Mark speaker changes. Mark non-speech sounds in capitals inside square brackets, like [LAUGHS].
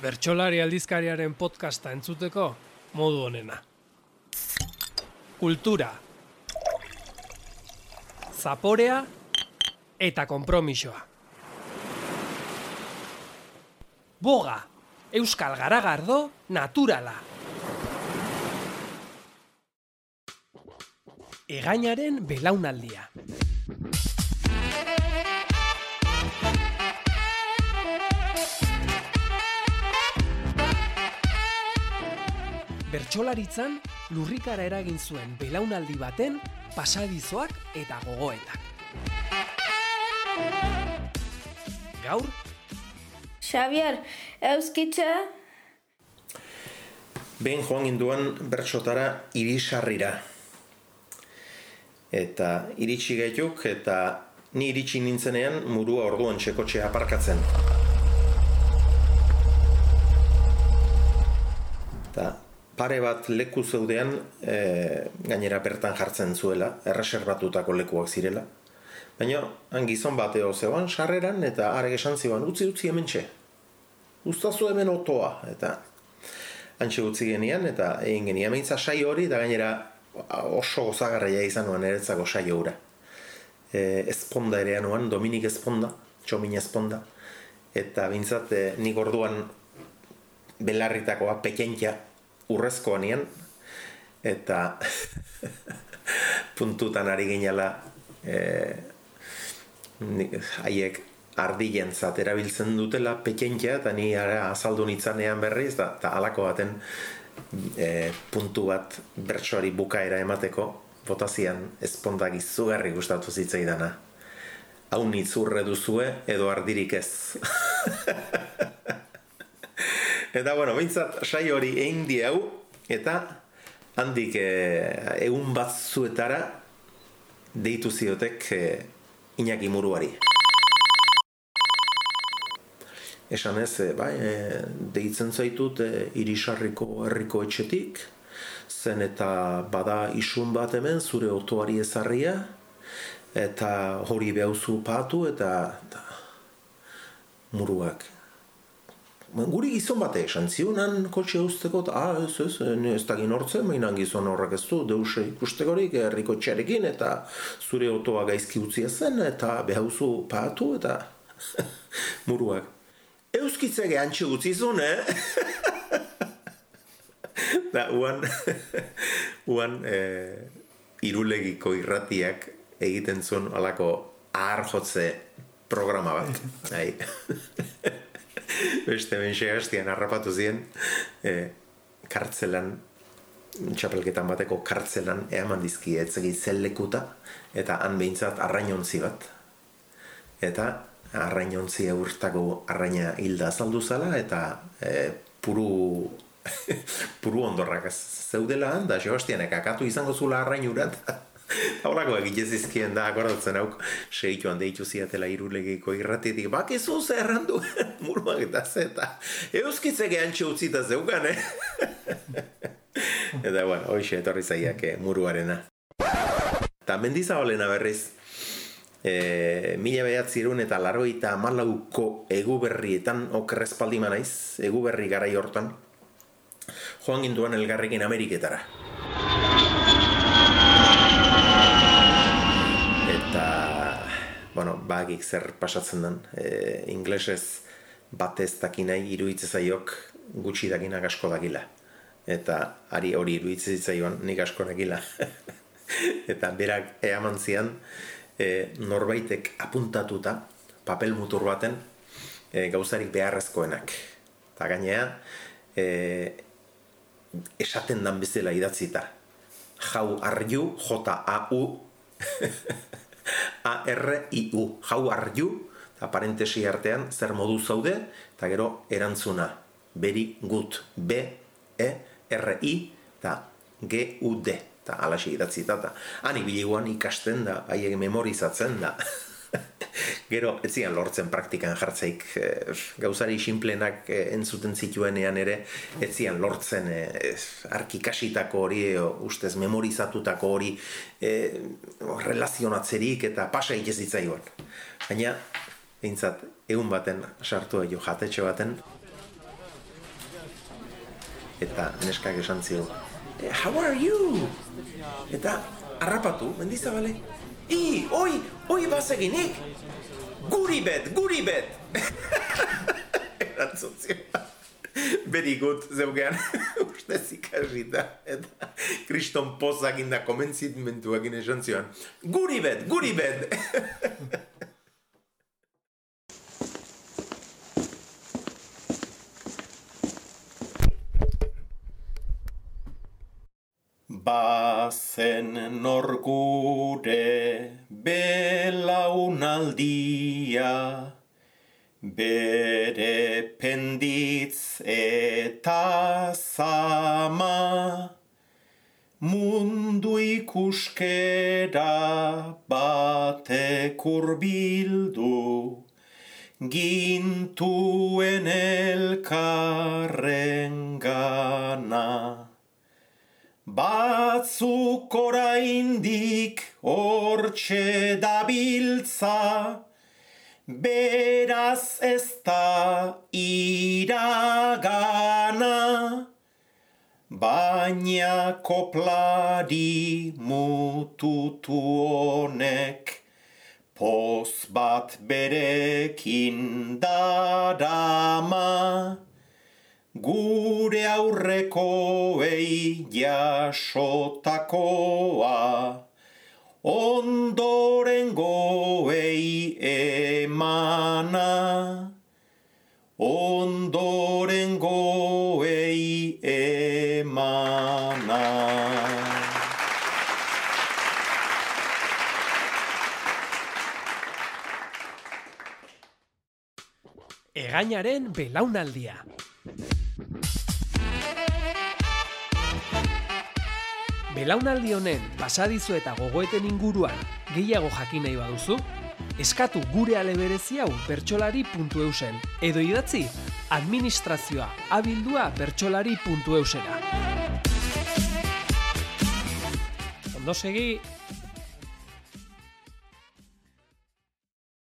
Speaker 1: Bertxolari aldizkariaren podcasta entzuteko modu honena. Kultura. Zaporea eta konpromisoa. Boga, Euskal Garagardo, naturala. Egainaren belaunaldia. Bertsolaritzan lurrikara eragin zuen belaunaldi baten pasadizoak eta gogoetak. Gaur,
Speaker 2: Xavier, euskitza?
Speaker 3: Behin joan ginduan bertsotara irisarrira. Eta iritsi gaituk eta ni iritsi nintzenean murua orduan txekotxe aparkatzen. Eta pare bat leku zeudean e, gainera bertan jartzen zuela, erreserbatutako lekuak zirela. Baina, han gizon bateo zeuan, sarreran, eta arek esan ziban, utzi utzi hemen txe. Uztazu hemen otoa, eta antxe utzi genian, eta egin genian behintza sai hori, eta gainera oso gozagarria izan nuen eretzako saio hura. E, ezponda ere anuan, Dominik ezponda, txomin ezponda, eta bintzat e, nik orduan belarritakoa pekentia urrezkoa nian, eta [LAUGHS] puntutan ari ginela e, haiek ardilen zat erabiltzen dutela pekentia eta ni ara azaldu nitzanean berriz da, eta alako baten e, puntu bat bertsoari bukaera emateko botazian ezpondak izugarri gustatu zitzaidana. Hau nitzurre duzue edo ardirik ez [LAUGHS] eta bueno, bintzat sai hori egin hau eta handik e, egun bat zuetara deitu ziotek e, Iñaki Muruari esan ez, e, bai, e, deitzen zaitut e, irisarriko herriko etxetik, zen eta bada isun bat hemen zure otoari ezarria, eta hori behauzu patu eta, eta muruak. Guri gizon bate esan ziunan kotxe usteko, ah, ez, ez, ez da ginortzen, mainan gizon horrek ez du, deus ikustekorik herriko txarekin, eta zure otoa gaizki utzia zen, eta behauzu patu, eta [LAUGHS] muruak. Euskitze gehantxe utzi zuen, eh? [LAUGHS] da, uan, [LAUGHS] uan eh, irulegiko irratiak egiten zuen alako ahar jotze programa bat. Hai. Beste ben segastian harrapatu ziren, eh, kartzelan, txapelketan bateko kartzelan eaman dizki etzegi zellekuta, eta han behintzat arrainontzi bat. Eta arrainontzi eurtako arraina hilda azaldu zala eta e, puru [LAUGHS] puru ondorrak zeudela da Sebastianek akatu izango zula arrainura eta Horako egite zizkien da, akordatzen hauk, segituan deitu ziatela irulegiko irratitik, bak ez oza errandu, [LAUGHS] muruak eta zeta, euskitze gehantxe utzita zeugan, eh? [LAUGHS] eta, bueno, hoxe, etorri zaiak eh, muruarena. Eta mendizabalena berriz, e, mila behatzirun eta laroita malauko eguberrietan okerrezpaldi manaiz, eguberri garai hortan, joan ginduan elgarrekin Ameriketara. Eta, bueno, bagik zer pasatzen den, e, inglesez batez dakinai iruitze zaiok gutxi dakinak asko dakila. Eta ari hori iruitze zaion nik asko dakila. [LAUGHS] eta berak eaman zian, e, norbaitek apuntatuta papel mutur baten e, gauzarik beharrezkoenak. Eta gainea, e, esaten dan bezala idatzita. Jau arju, J-A-U, A-R-I-U. Jau arju, eta parentesi artean, zer modu zaude, eta gero erantzuna. Beri gut, B-E-R-I, eta G-U-D eta alaxe idatzi eta han ibiliguan ikasten da, haiek memorizatzen da. [LAUGHS] Gero, ez zian lortzen praktikan jartzeik e, gauzari sinplenak e, entzuten zituenean ere, ez zian lortzen e, arkikasitako hori, ustez memorizatutako hori e, relazionatzerik eta pasa ikezitzaiuan. Baina, behintzat, egun baten sartu jo jatetxe baten, eta neskak esan zion, "Eh, how are you? Eta harrapatu, mendizabale, i, oi, oi bazeginik, guri bet, guri bet! [LAUGHS] Erantzun zion. Very good, zeugean, ustez [LAUGHS] ikasita, eta kriston pozak inda komentzitmentuak esan zion, guri bet, guri bet! [LAUGHS] Bazen norgure belaunaldia, bere penditz eta zama, mundu ikuskera batek urbildu, gintuen elkarren Batzuk oraindik hortxe dabiltza, beraz ez da iragana. Baina koplari mututu honek, poz bat berekin darama. Gure aurrekoei jasotakoa, ondoren goei emana, ondoren goei emana.
Speaker 1: Egainaren belaunaldia. Belaunaldi honen pasadizo eta gogoeten inguruan gehiago jakin nahi baduzu, eskatu gure aleberezi hau bertsolari.eusen edo idatzi administrazioa abildua bertsolari.eusera. Ondo segi,